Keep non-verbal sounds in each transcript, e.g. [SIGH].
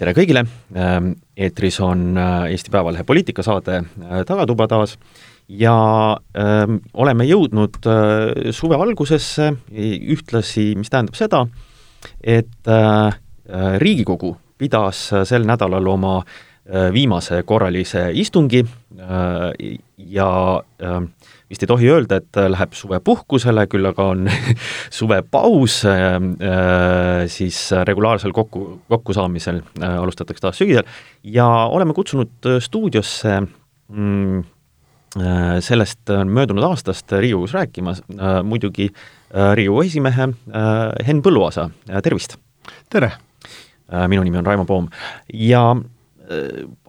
tere kõigile, ähm, eetris on äh, Eesti Päevalehe poliitikasaade äh, Tagatuba taas. Ja öö, ähm, oleme jõudnud öö, äh, suve algusesse, ühtlasi, mis tähendab seda, et öö, Riigikogu pidas sel nädalal oma viimase korralise istungi ja vist ei tohi öelda, et läheb suvepuhkusele, küll aga on [LAUGHS] suvepaus, siis regulaarsel kokku, kokkusaamisel alustatakse taas sügisel ja oleme kutsunud stuudiosse mm, sellest möödunud aastast Riigikogus rääkima muidugi Riigikogu esimehe Henn Põlluaasa, tervist! tere! minu nimi on Raimo Poom ja Äh,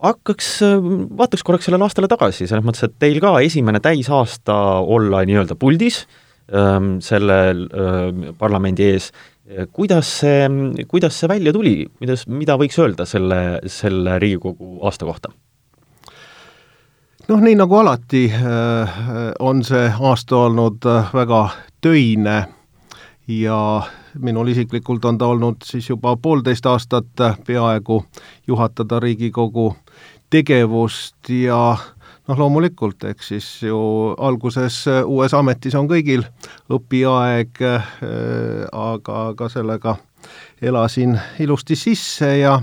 hakkaks, äh, vaataks korraks sellele aastale tagasi, selles mõttes, et teil ka esimene täisaasta olla nii-öelda puldis ähm, sellel äh, parlamendi ees, kuidas see, kuidas see välja tuli, kuidas, mida võiks öelda selle, selle Riigikogu aasta kohta? noh, nii nagu alati on see aasta olnud väga töine ja minul isiklikult on ta olnud siis juba poolteist aastat peaaegu juhatada Riigikogu tegevust ja noh, loomulikult, eks siis ju alguses uues ametis on kõigil õpiaeg, aga, aga sellega elasin ilusti sisse ja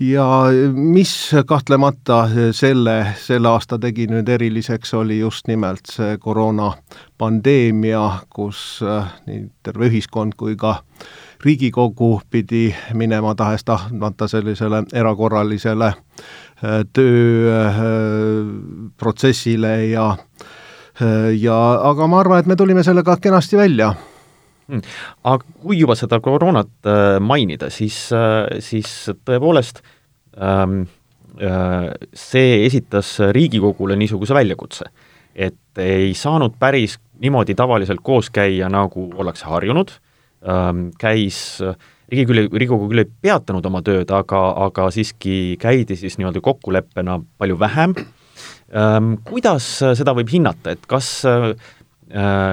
ja mis kahtlemata selle, selle aasta tegi nüüd eriliseks, oli just nimelt see koroonapandeemia, kus äh, nii terve ühiskond kui ka Riigikogu pidi minema tahes-tahtmata sellisele erakorralisele äh, tööprotsessile äh, ja ja aga ma arvan, et me tulime sellega kenasti välja. Aga kui juba seda koroonat äh, mainida, siis, äh, siis tõepoolest ähm, äh, see esitas Riigikogule niisuguse väljakutse, et ei saanud päris niimoodi tavaliselt koos käia, nagu ollakse harjunud ähm,, käis Riigi küll, Riigikogu küll ei peatanud oma tööd, aga, aga siiski käidi siis nii-öelda kokkuleppena palju vähem ähm,. Kuidas seda võib hinnata, et kas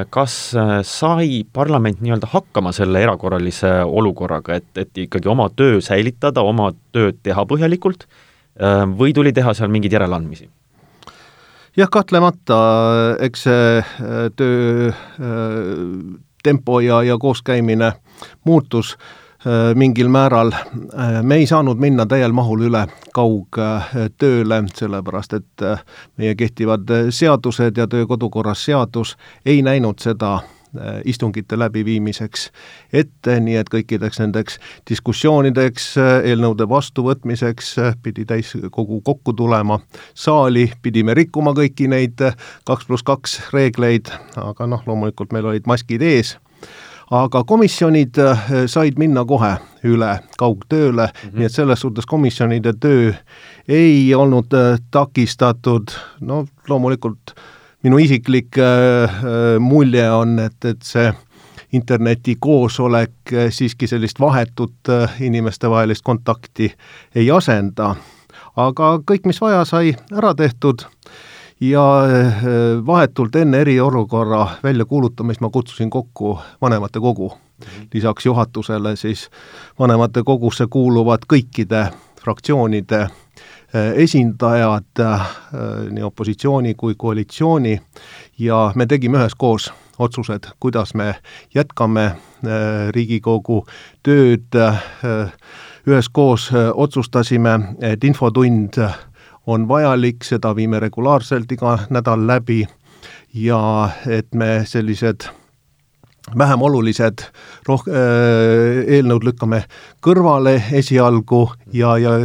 kas äh, sai parlament nii-öelda hakkama selle erakorralise olukorraga, et, et ikkagi oma töö säilitada, oma tööd teha põhjalikult äh, või tuli teha seal mingeid järeleandmisi? jah, kahtlemata, eks see töö tempo ja, ja kooskäimine muutus Äh, mingil määral. Äh, me ei saanud minna täiel mahul üle kaugtööle, sellepärast et äh, meie kehtivad seadused ja töö kodukorras seadus ei näinud seda istungite läbiviimiseks ette, nii et kõikideks nendeks diskussioonideks, eelnõude vastuvõtmiseks pidi täiskogu kokku tulema saali, pidime rikkuma kõiki neid kaks pluss kaks reegleid, aga noh, loomulikult meil olid maskid ees aga komisjonid äh, said minna kohe üle kaugtööle mm, -hmm. nii et selles suhtes komisjonide töö ei olnud äh, takistatud, no loomulikult minu isiklik äh, mulje on, et, et see internetikoosolek siiski sellist vahetut inimestevahelist kontakti ei asenda. aga kõik, mis vaja, sai ära tehtud ja eh, vahetult enne eriolukorra väljakuulutamist ma kutsusin kokku vanematekogu. Mhm. lisaks juhatusele siis vanematekogusse kuuluvad kõikide fraktsioonide eh, esindajad, eh, nii opositsiooni kui koalitsiooni, ja me tegime üheskoos otsused, kuidas me jätkame Riigikogu tööd, üheskoos otsustasime, et infotund on vajalik, seda viime regulaarselt iga nädal läbi ja et me sellised vähem olulised roh-, äh, eelnõud lükkame kõrvale esialgu ja, ja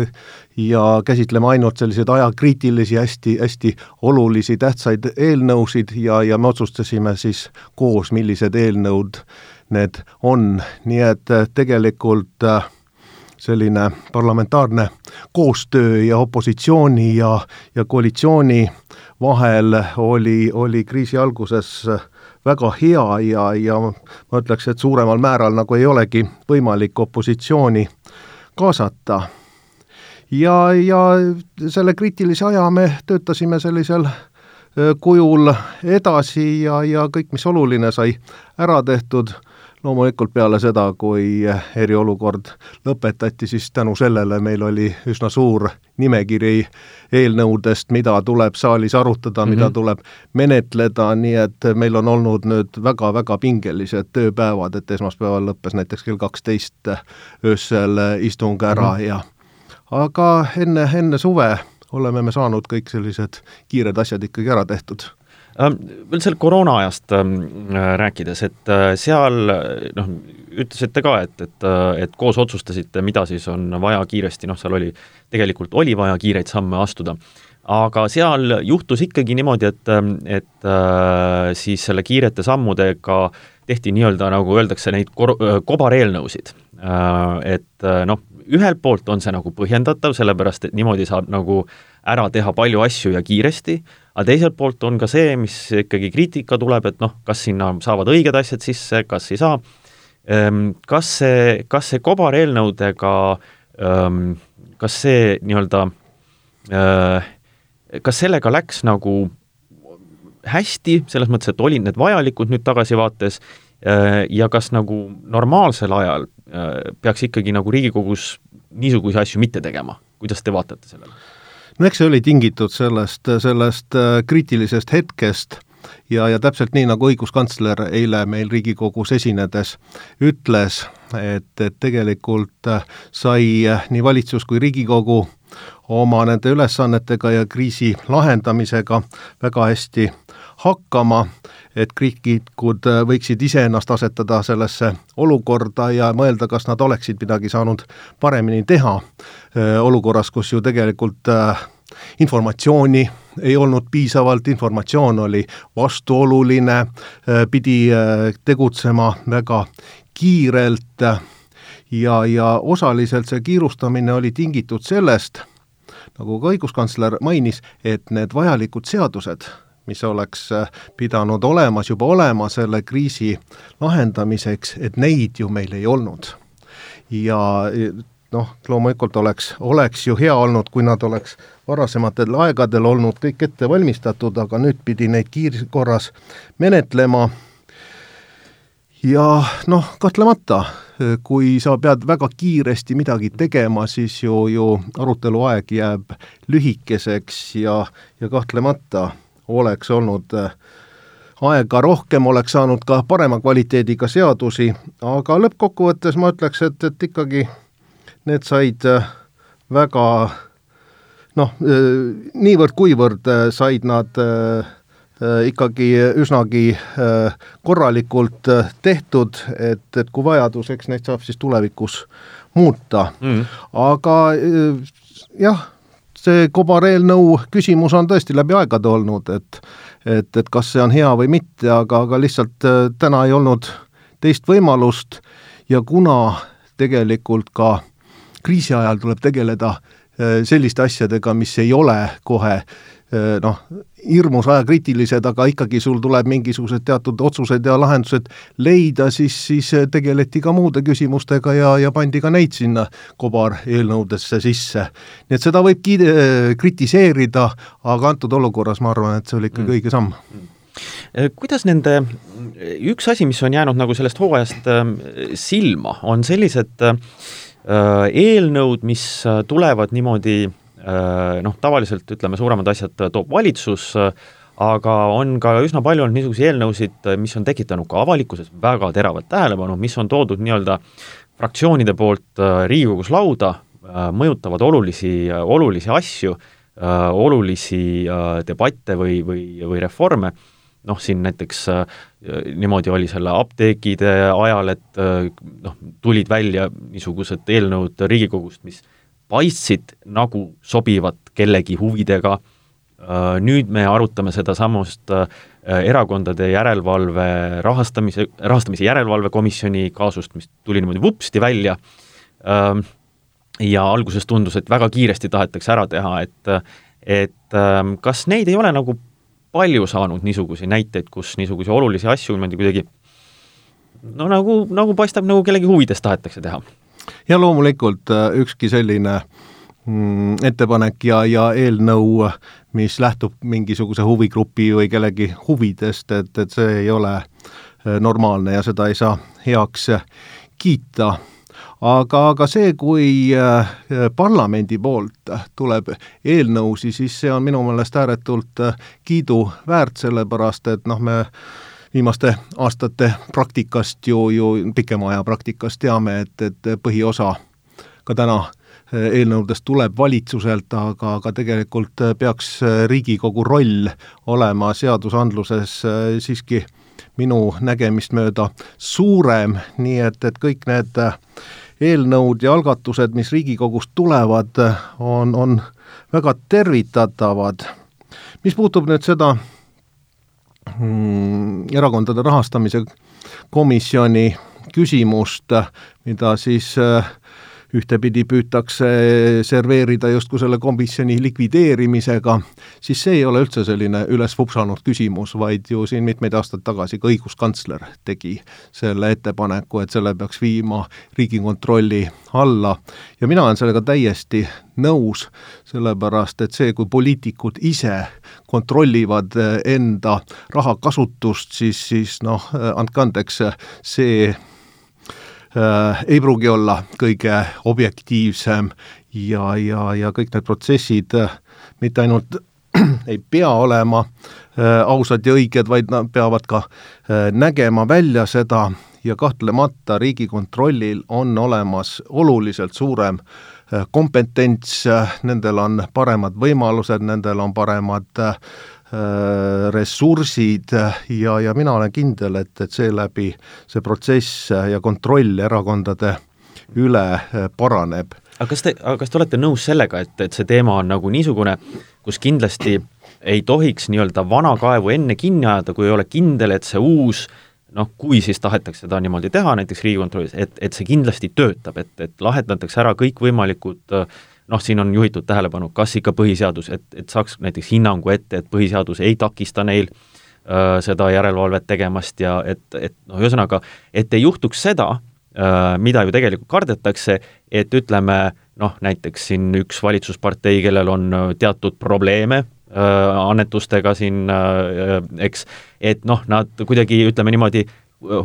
ja käsitleme ainult selliseid ajakriitilisi, hästi, hästi olulisi, tähtsaid eelnõusid ja, ja me otsustasime siis koos, millised eelnõud need on, nii et tegelikult äh, selline parlamentaarne koostöö ja opositsiooni ja, ja koalitsiooni vahel oli, oli kriisi alguses väga hea ja, ja ma ütleks, et suuremal määral nagu ei olegi võimalik opositsiooni kaasata. ja, ja selle kriitilise aja me töötasime sellisel kujul edasi ja, ja kõik, mis oluline, sai ära tehtud loomulikult peale seda, kui eriolukord lõpetati, siis tänu sellele meil oli üsna suur nimekiri eelnõudest, mida tuleb saalis arutada mm, -hmm. mida mhm. tuleb menetleda, nii et meil on olnud nüüd väga-väga pingelised tööpäevad, et esmaspäeval lõppes näiteks kell kaksteist öösel istung ära mm -hmm. ja aga enne, enne suve oleme me saanud kõik sellised kiired asjad ikkagi ära tehtud veel selle koroona ajast ähm, äh, rääkides, et äh, seal noh, ütlesite ka, et, et, äh, et koos otsustasite, mida siis on vaja kiiresti, noh, seal oli, tegelikult oli vaja kiireid samme astuda, aga seal juhtus ikkagi niimoodi, et, et siis selle kiirete sammudega tehti nii-öelda, nagu öeldakse, neid kor-, kobareelnõusid. Et noh, ühelt poolt on see nagu põhjendatav, sellepärast et niimoodi saab nagu ära teha palju asju ja kiiresti, aga teiselt poolt on ka see, mis ikkagi kriitika tuleb, et noh, kas sinna saavad õiged asjad sisse, kas ei saa, ehm, kas see, kas see kobareelnõudega, ehm, kas see nii-öelda, eh, kas sellega läks nagu hästi, selles mõttes, et olid need vajalikud nüüd tagasivaates eh, ja kas nagu normaalsel ajal eh, peaks ikkagi nagu Riigikogus niisuguseid asju mitte tegema, kuidas te vaatate sellele? No eks see oli tingitud sellest, sellest äh, kriitilisest hetkest ja, ja täpselt nii, nagu õiguskantsler eile meil Riigikogus esinedes ütles, et, et tegelikult äh, sai äh, nii valitsus kui Riigikogu oma nende ülesannetega ja kriisi lahendamisega väga hästi hakkama, et kriitikud võiksid iseennast asetada sellesse olukorda ja mõelda, kas nad oleksid midagi saanud paremini teha olukorras, kus ju tegelikult informatsiooni ei olnud piisavalt, informatsioon oli vastuoluline, pidi tegutsema väga kiirelt ja, ja osaliselt see kiirustamine oli tingitud sellest, nagu ka õiguskantsler mainis, et need vajalikud seadused mis oleks äh, pidanud olemas, juba olema selle kriisi lahendamiseks, et neid ju meil ei olnud. ja noh, loomulikult oleks, oleks ju hea olnud, kui nad oleks varasematel aegadel olnud kõik ette valmistatud, aga nüüd pidi neid kiirkorras menetlema ja noh, kahtlemata, kui sa pead väga kiiresti midagi tegema, siis ju, ju arutelu aeg jääb lühikeseks ja, ja kahtlemata oleks olnud äh, aega rohkem, oleks saanud ka parema kvaliteediga seadusi, aga lõppkokkuvõttes ma ütleks, et, et ikkagi need said äh, väga noh, äh, niivõrd-kuivõrd said nad ikkagi üsnagi korralikult tehtud, et, et kui vajadus, eks neid saab siis tulevikus muuta. Mm.. aga jah see kobareelnõu küsimus on tõesti läbi aegade olnud, et et, et kas see on hea või mitte, aga, aga lihtsalt äh, täna ei olnud teist võimalust ja kuna tegelikult ka kriisi ajal tuleb tegeleda äh, selliste asjadega, mis ei ole kohe Äh, noh, hirmus ajakriitilised, aga ikkagi sul tuleb mingisugused teatud otsused ja lahendused leida, siis, siis äh, tegeleti ka muude küsimustega ja, ja pandi ka neid sinna kobareelnõudesse sisse. nii et seda võib kiide, kritiseerida, aga antud olukorras ma arvan, et see oli ikkagi mm. õige samm kuidas nende, üks asi, mis on jäänud nagu sellest hooajast silma, on sellised eelnõud, mis tulevad niimoodi noh, tavaliselt ütleme, suuremad asjad toob valitsus, aga on ka üsna palju olnud niisuguseid eelnõusid, mis on tekitanud ka avalikkuses väga teravat tähelepanu, mis on toodud nii-öelda fraktsioonide poolt äh, Riigikogus lauda, äh, mõjutavad olulisi, olulisi asju, olulisi debatte või, või, või reforme, noh, siin näiteks niimoodi oli selle apteekide ajal, et noh, tulid välja niisugused eelnõud Riigikogust, mis paistsid nagu sobivat kellegi huvidega, äh, nüüd me arutame sedasamust äh, erakondade järelevalve rahastamise, rahastamise järelevalve komisjoni kaasust, mis tuli niimoodi vupsti välja, ähm, ja alguses tundus, et väga kiiresti tahetakse ära teha, et et ähm, kas neid ei ole nagu palju saanud niisuguseid näiteid, kus niisuguseid olulisi asju niimoodi kuidagi no nagu, nagu paistab, nagu kellegi huvides tahetakse teha ja loomulikult äh, ükski selline mm, ettepanek ja, ja eelnõu, mis lähtub mingisuguse huvigrupi või kellegi huvidest, et, et see ei ole normaalne ja seda ei saa heaks kiita. Aga, aga see, kui äh, parlamendi poolt tuleb eelnõusid, siis see on minu meelest ääretult äh, kiiduväärt, sellepärast et noh, me viimaste aastate praktikast ju, ju pikema aja praktikast teame, et, et põhiosa ka täna äh, eelnõudest tuleb valitsuselt, aga, aga tegelikult peaks Riigikogu roll olema seadusandluses siiski minu nägemist mööda suurem, nii et, et kõik need eelnõud ja algatused, mis Riigikogust tulevad, on, on väga tervitatavad. mis puutub nüüd seda erakondade rahastamise komisjoni küsimust, mida siis äh, ühtepidi püütakse serveerida justkui selle komisjoni likvideerimisega, siis see ei ole üldse selline üles vupsanud küsimus, vaid ju siin mitmeid aastaid tagasi ka õiguskantsler tegi selle ettepaneku, et selle peaks viima Riigikontrolli alla. Ja mina olen sellega täiesti nõus, sellepärast et see, kui poliitikud ise kontrollivad enda rahakasutust, siis, siis noh, andke andeks, see ei pruugi olla kõige objektiivsem ja, ja, ja kõik need protsessid äh, mitte ainult [CLEARS THROAT] ei pea olema äh, ausad ja õiged, vaid nad peavad ka äh, nägema välja seda ja kahtlemata Riigikontrollil on olemas oluliselt suurem äh, kompetents, äh, nendel on paremad võimalused, nendel on paremad äh, ressursid ja, ja mina olen kindel, et, et seeläbi see protsess ja kontroll erakondade üle paraneb. aga kas te, aga kas te olete nõus sellega, et, et see teema on nagu niisugune, kus kindlasti ei tohiks nii-öelda vana kaevu enne kinni ajada, kui ei ole kindel, et see uus noh, kui siis tahetakse seda niimoodi teha, näiteks Riigikontrollis, et, et see kindlasti töötab, et, et lahendatakse ära kõikvõimalikud noh, siin on juhitud tähelepanu, kas ikka põhiseadus, et, et saaks näiteks hinnangu ette, et põhiseadus ei takista neil äh, seda järelevalvet tegemast ja et, et noh, ühesõnaga, et ei juhtuks seda äh,, mida ju tegelikult kardetakse, et ütleme noh, näiteks siin üks valitsuspartei, kellel on teatud probleeme äh, annetustega siin äh,, eks, et noh, nad kuidagi ütleme niimoodi,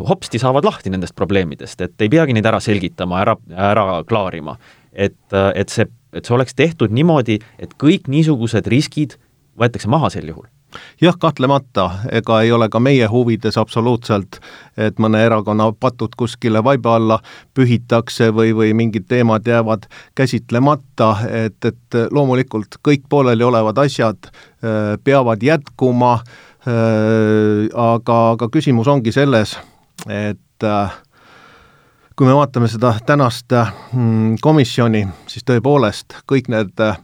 hopsti saavad lahti nendest probleemidest, et ei peagi neid ära selgitama, ära, ära klaarima. et, et see et see oleks tehtud niimoodi, et kõik niisugused riskid võetakse maha sel juhul. Jah, kahtlemata, ega ei ole ka meie huvides absoluutselt, et mõne erakonna patud kuskile vaiba alla pühitakse või, või mingid teemad jäävad käsitlemata, et, et loomulikult kõik pooleliolevad asjad äh, peavad jätkuma äh,, aga, aga küsimus ongi selles, et äh, kui me vaatame seda tänast mm, komisjoni, siis tõepoolest kõik need äh,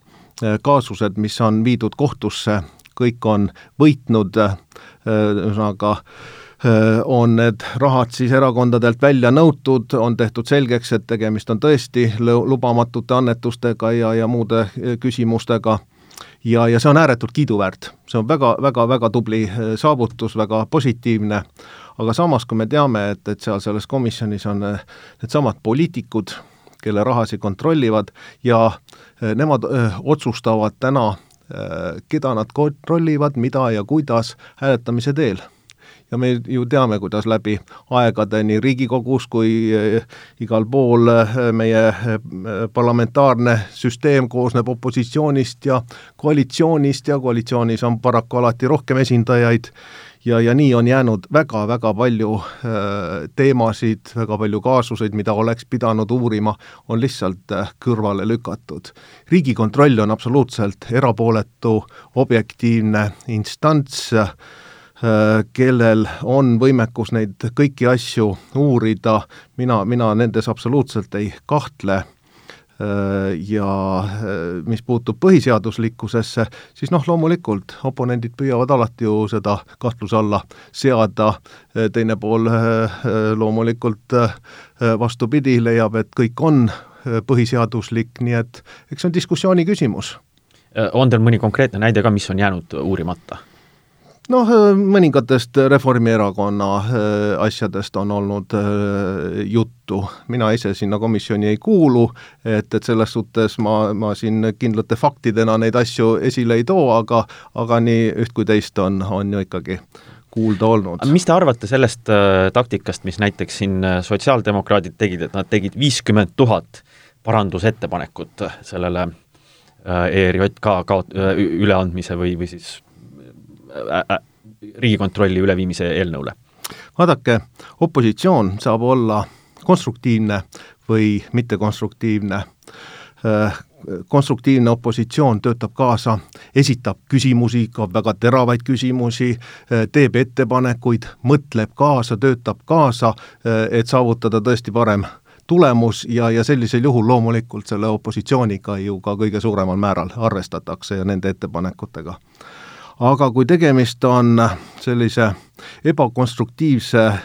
kaasused, mis on viidud kohtusse, kõik on võitnud, äh, ühesõnaga äh, on need rahad siis erakondadelt välja nõutud, on tehtud selgeks, et tegemist on tõesti lubamatute annetustega ja, ja muude küsimustega ja, ja see on ääretult kiiduväärt. see on väga, väga, väga tubli saavutus, väga positiivne, aga samas, kui me teame, et, et seal selles komisjonis on eh, needsamad poliitikud, kelle rahasid kontrollivad ja eh, nemad öö, eh, otsustavad täna, keda nad kontrollivad, mida ja kuidas hääletamise teel. Ja me ju teame, kuidas läbi aegade nii Riigikogus kui igal pool meie parlamentaarne süsteem koosneb opositsioonist ja koalitsioonist ja koalitsioonis on paraku alati rohkem esindajaid ja, ja nii on jäänud väga-väga palju äh, teemasid, väga palju kaasuseid, mida oleks pidanud uurima, on lihtsalt äh, kõrvale lükatud. riigikontroll on absoluutselt erapooletu, objektiivne instants äh,, kellel on võimekus neid kõiki asju uurida, mina, mina nendes absoluutselt ei kahtle ja äh, mis puutub põhiseaduslikkusesse, siis noh, loomulikult oponendid püüavad alati ju seda kahtluse alla seada, äh, teine pool loomulikult vastupidi, leiab, et kõik on põhiseaduslik, nii et eks see on diskussiooni küsimus. on teil mõni konkreetne näide ka, mis on jäänud uurimata? Noh, mõningatest Reformierakonna äh, asjadest on olnud äh, juttu, mina ise sinna komisjoni ei kuulu, et, et selles suhtes ma, ma siin kindlate faktidena neid asju esile ei too, aga aga nii üht kui teist on, on ju ikkagi kuulda olnud. mis te arvate sellest äh, taktikast, mis näiteks siin äh, sotsiaaldemokraadid tegid, et nad tegid viiskümmend tuhat parandusettepanekut sellele äh, ERJK kaot-, äh, üleandmise või, või siis äh, äh, Riigikontrolli üleviimise eelnõule? vaadake, opositsioon saab olla konstruktiivne või mittekonstruktiivne konstruktiivne opositsioon töötab kaasa, esitab küsimusi, ka väga teravaid küsimusi, teeb ettepanekuid, mõtleb kaasa, töötab kaasa, et saavutada tõesti parem tulemus ja, ja sellisel juhul loomulikult selle opositsiooniga ju ka kõige suuremal määral arvestatakse ja nende ettepanekutega. Aga kui tegemist on sellise ebakonstruktiivse äh,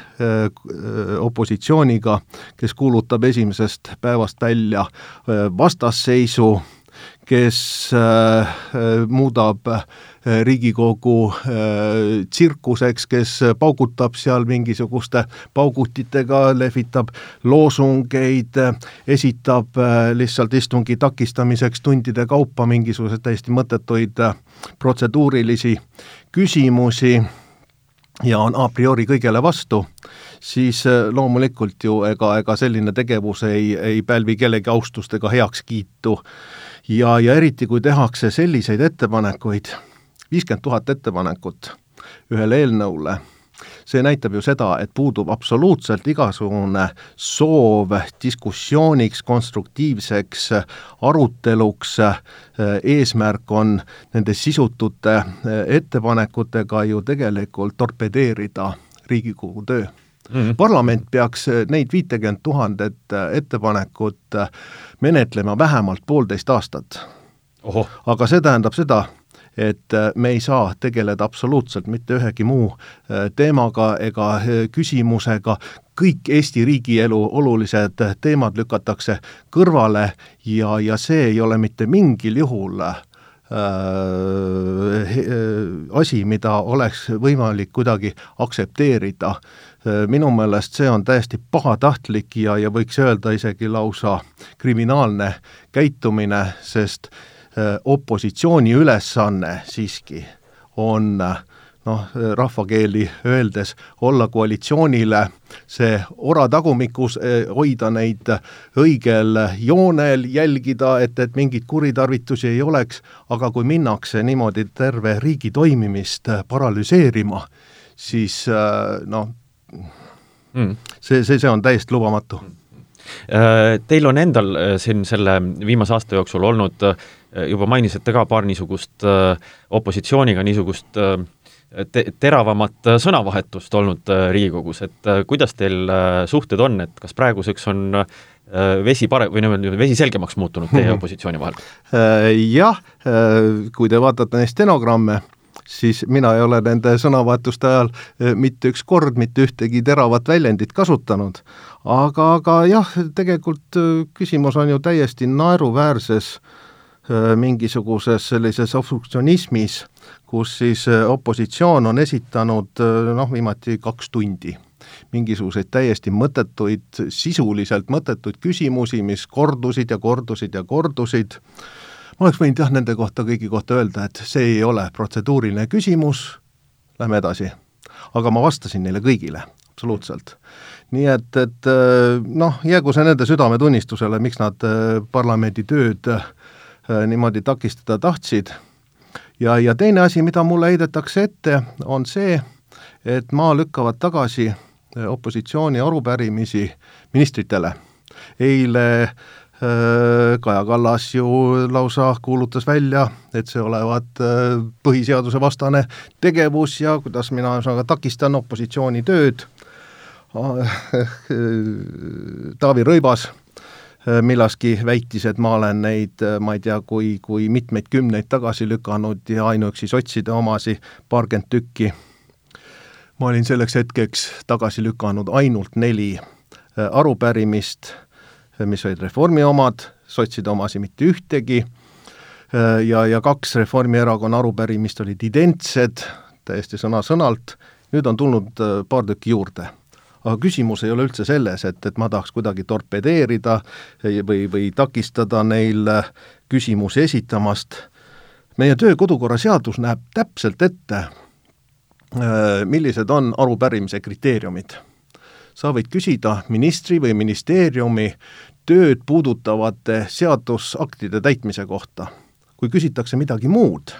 opositsiooniga, kes kuulutab esimesest päevast välja äh, vastasseisu, kes äh, äh, muudab äh, Riigikogu tsirkuseks, kes paugutab seal mingisuguste paugutitega, lehvitab loosungeid, esitab lihtsalt istungi takistamiseks tundide kaupa mingisuguseid täiesti mõttetuid protseduurilisi küsimusi ja on a priori kõigele vastu, siis loomulikult ju ega, ega selline tegevus ei, ei pälvi kellegi austust ega heakskiitu ja, ja eriti, kui tehakse selliseid ettepanekuid, viiskümmend tuhat ettepanekut ühele eelnõule, see näitab ju seda, et puudub absoluutselt igasugune soov diskussiooniks, konstruktiivseks aruteluks, eesmärk on nende sisutute ettepanekutega ju tegelikult torpedeerida Riigikogu töö Mm parlament peaks neid viitekümmet tuhandet ettepanekut menetlema vähemalt poolteist aastat. aga see tähendab seda, et me ei saa tegeleda absoluutselt mitte ühegi muu teemaga ega küsimusega, kõik Eesti riigielu olulised teemad lükatakse kõrvale ja, ja see ei ole mitte mingil juhul äh asi, mida oleks võimalik kuidagi aktsepteerida. Äh, minu meelest see on täiesti pahatahtlik ja, ja võiks öelda isegi lausa kriminaalne käitumine, sest äh, opositsiooni ülesanne siiski on noh, rahvakeeli öeldes, olla koalitsioonile see ora tagumikus, äh, hoida neid õigel joonel, jälgida, et, et mingeid kuritarvitusi ei oleks, aga kui minnakse niimoodi terve riigi toimimist paralüseerima, siis noh, mm.. see, see, see on täiesti lubamatu. Äh, teil on endal äh, siin selle viimase aasta jooksul olnud, äh, juba mainisite ka paar niisugust opositsiooniga niisugust te-, teravamat sõnavahetust olnud Riigikogus, et kuidas teil suhted on, et kas praeguseks on vesi pare-, või nii-öelda vesi selgemaks muutunud teie ja opositsiooni vahel? Jah, kui te vaatate neid stenogramme, siis mina ei ole nende sõnavahetuste ajal mitte üks kord mitte ühtegi teravat väljendit kasutanud. aga, aga jah, tegelikult küsimus on ju täiesti naeruväärses eh, mingisuguses sellises obstruktsionismis, kus siis opositsioon on esitanud noh, viimati kaks tundi mingisuguseid täiesti mõttetuid, sisuliselt mõttetuid küsimusi, mis kordusid ja kordusid ja kordusid ma oleks võinud jah, nende kohta, kõigi kohta öelda, et see ei ole protseduuriline küsimus, lähme edasi. aga ma vastasin neile kõigile, absoluutselt. nii et, et äh, noh, jäägu see nende südametunnistusele, miks nad äh, parlamendi tööd äh, niimoodi takistada tahtsid, ja, ja teine asi, mida mulle heidetakse ette, on see, et maa lükkavad tagasi opositsiooni arupärimisi ministritele. eile äh, Äh, Kaja Kallas ju lausa kuulutas välja, et see olevat äh, põhiseaduse vastane tegevus ja kuidas mina ühesõnaga takistan opositsiooni tööd. [LAUGHS] Taavi Rõivas äh, millalgi väitis, et ma olen neid, ma ei tea, kui, kui mitmeid kümneid tagasi lükanud ja ainuüksi sotside omasi paarkümmend tükki. ma olin selleks hetkeks tagasi lükanud ainult neli arupärimist mis olid Reformi omad, sotside omasid mitte ühtegi, ja, ja kaks Reformierakonna arupärimist olid identsed, täiesti sõna-sõnalt, nüüd on tulnud äh, paar tükki juurde. Aga küsimus ei ole üldse selles, et, et ma tahaks kuidagi torpedeerida või, või takistada neil äh, küsimusi esitamast, meie töö- ja kodukorra seadus näeb täpselt ette, millised on arupärimise kriteeriumid. sa võid küsida ministri või ministeeriumi tööd puudutavate seadusaktide täitmise kohta. kui küsitakse midagi muud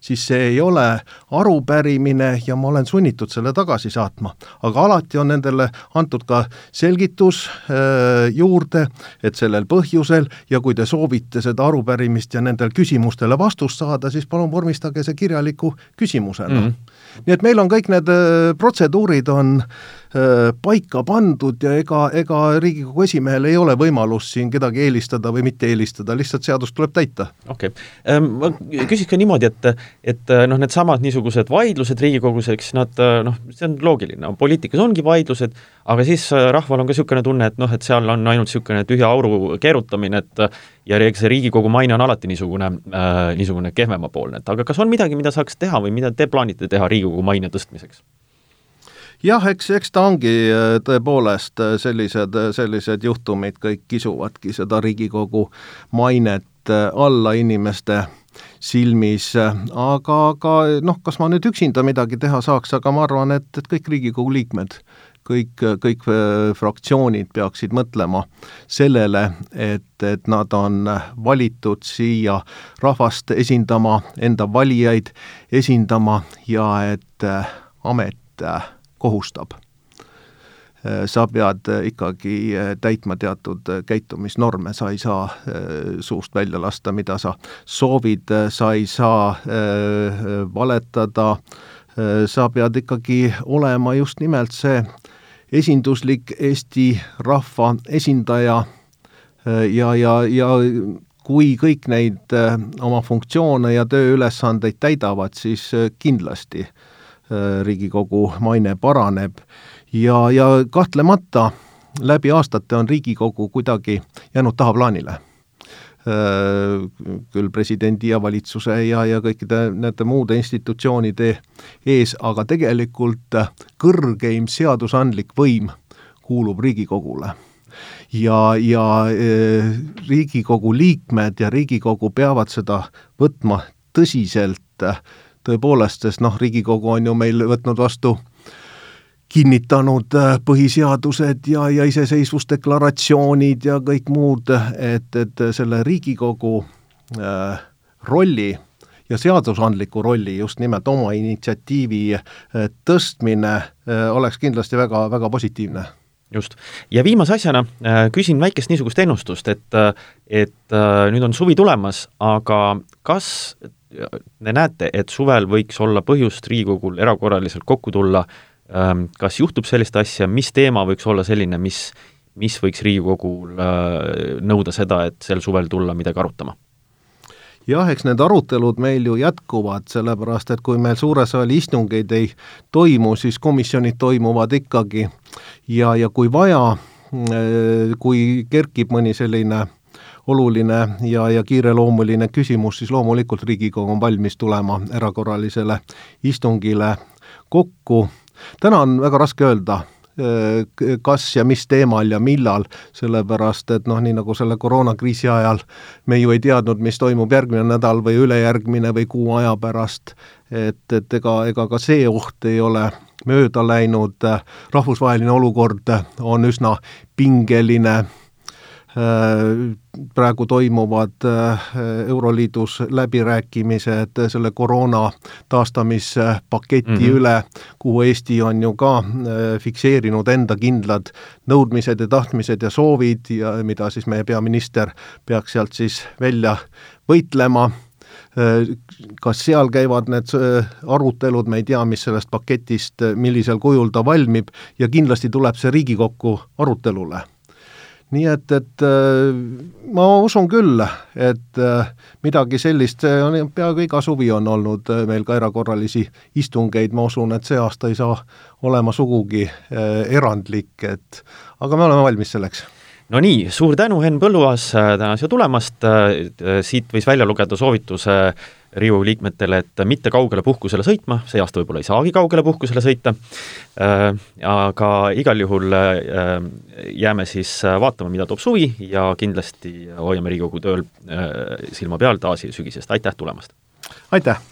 siis see ei ole arupärimine ja ma olen sunnitud selle tagasi saatma. aga alati on nendele antud ka selgitus äh, juurde, et sellel põhjusel ja kui te soovite seda arupärimist ja nendele küsimustele vastust saada, siis palun vormistage see kirjaliku küsimusena mm. -hmm nii et meil on kõik need äh, protseduurid on äh, paika pandud ja ega, ega Riigikogu esimehel ei ole võimalust siin kedagi eelistada või mitte eelistada, lihtsalt seadust tuleb täita. okei okay., ähm, ma küsiks ka niimoodi, et, et äh, noh, needsamad niisugused vaidlused Riigikogus, eks nad noh, see on loogiline, poliitikas ongi vaidlused, aga siis rahval on ka niisugune tunne, et noh, et seal on ainult niisugune tühja auru keerutamine, et ja eks see Riigikogu maine on alati niisugune äh,, niisugune kehvemapoolne, et aga kas on midagi, mida saaks teha või mida te plaanite teha Riigikogu maine tõstmiseks? jah, eks, eks ta ongi äh, tõepoolest äh, sellised, äh, sellised juhtumid kõik kisuvadki seda Riigikogu mainet alla inimeste silmis, aga, aga noh, kas ma nüüd üksinda midagi teha saaks, aga ma arvan, et, et kõik Riigikogu liikmed kõik, kõik äh, fraktsioonid peaksid mõtlema sellele, et, et nad on valitud siia rahvast esindama, enda valijaid esindama ja et äh, amet äh, kohustab sa pead ikkagi täitma teatud käitumisnorme, sa ei saa suust välja lasta, mida sa soovid, sa ei saa valetada, sa pead ikkagi olema just nimelt see esinduslik Eesti rahva esindaja. Äh, ja, ja, ja kui kõik neid äh, oma funktsioone ja tööülesandeid täidavad, siis äh, kindlasti Riigikogu maine paraneb ja, ja kahtlemata läbi aastate on Riigikogu kuidagi jäänud tahaplaanile. Äh, küll presidendi ja valitsuse ja, ja kõikide nende muude institutsioonide ees, aga tegelikult kõrgeim seadusandlik võim kuulub Riigikogule. Ja, ja äh, Riigikogu liikmed ja Riigikogu peavad seda võtma tõsiselt, tõepoolest, sest noh, Riigikogu on ju meil võtnud vastu kinnitanud äh, põhiseadused ja, ja iseseisvusdeklaratsioonid ja kõik muud, et, et selle Riigikogu äh, rolli ja seadusandliku rolli just nimelt oma initsiatiivi äh, tõstmine äh, oleks kindlasti väga, väga positiivne just. ja viimase asjana küsin väikest niisugust ennustust, et, et nüüd on suvi tulemas, aga kas te näete, et suvel võiks olla põhjust Riigikogul erakorraliselt kokku tulla äh, kas juhtub sellist asja, mis teema võiks olla selline, mis, mis võiks Riigikogul äh, nõuda seda, et sel suvel tulla midagi arutama? jah, eks need arutelud meil ju jätkuvad, sellepärast et kui meil suure saali istungeid ei toimu, siis komisjonid toimuvad ikkagi. Ja, ja kui vaja, äh, kui kerkib mõni selline oluline ja, ja kiireloomuline küsimus, siis loomulikult Riigikogu on valmis tulema erakorralisele istungile kokku täna on väga raske öelda, äh, kas ja mis teemal ja millal, sellepärast et noh, nii nagu selle koroonakriisi ajal me ju ei teadnud, mis toimub järgmine nädal või ülejärgmine või kuu aja pärast, et, et ega, ega ka see oht ei ole mööda läinud, rahvusvaheline olukord on üsna pingeline praegu toimuvad äh, Euroliidus läbirääkimised selle koroona taastamispaketi mm -hmm. üle, kuhu Eesti on ju ka äh, fikseerinud enda kindlad nõudmised ja tahtmised ja soovid ja mida siis meie peaminister peaks sealt siis välja võitlema kas seal käivad need arutelud, me ei tea, mis sellest paketist, millisel kujul ta valmib ja kindlasti tuleb see Riigikokku arutelule nii et, et äh, ma usun küll, et äh, midagi sellist, see on, peaaegu iga suvi on olnud äh, meil ka erakorralisi istungeid, ma usun, et see aasta ei saa olema sugugi erandlik, et aga me oleme valmis selleks. No nii, suur tänu, Henn Põlluaas, täna siia tulemast, siit võis välja lugeda soovituse Riigikogu liikmetele, et mitte kaugele puhkusele sõitma, see aasta võib-olla ei saagi kaugele puhkusele sõita, äh, aga igal juhul äh, jääme siis vaatama, mida toob suvi ja kindlasti hoiame Riigikogu tööl äh, silma peal taas sügisest, aitäh tulemast! aitäh!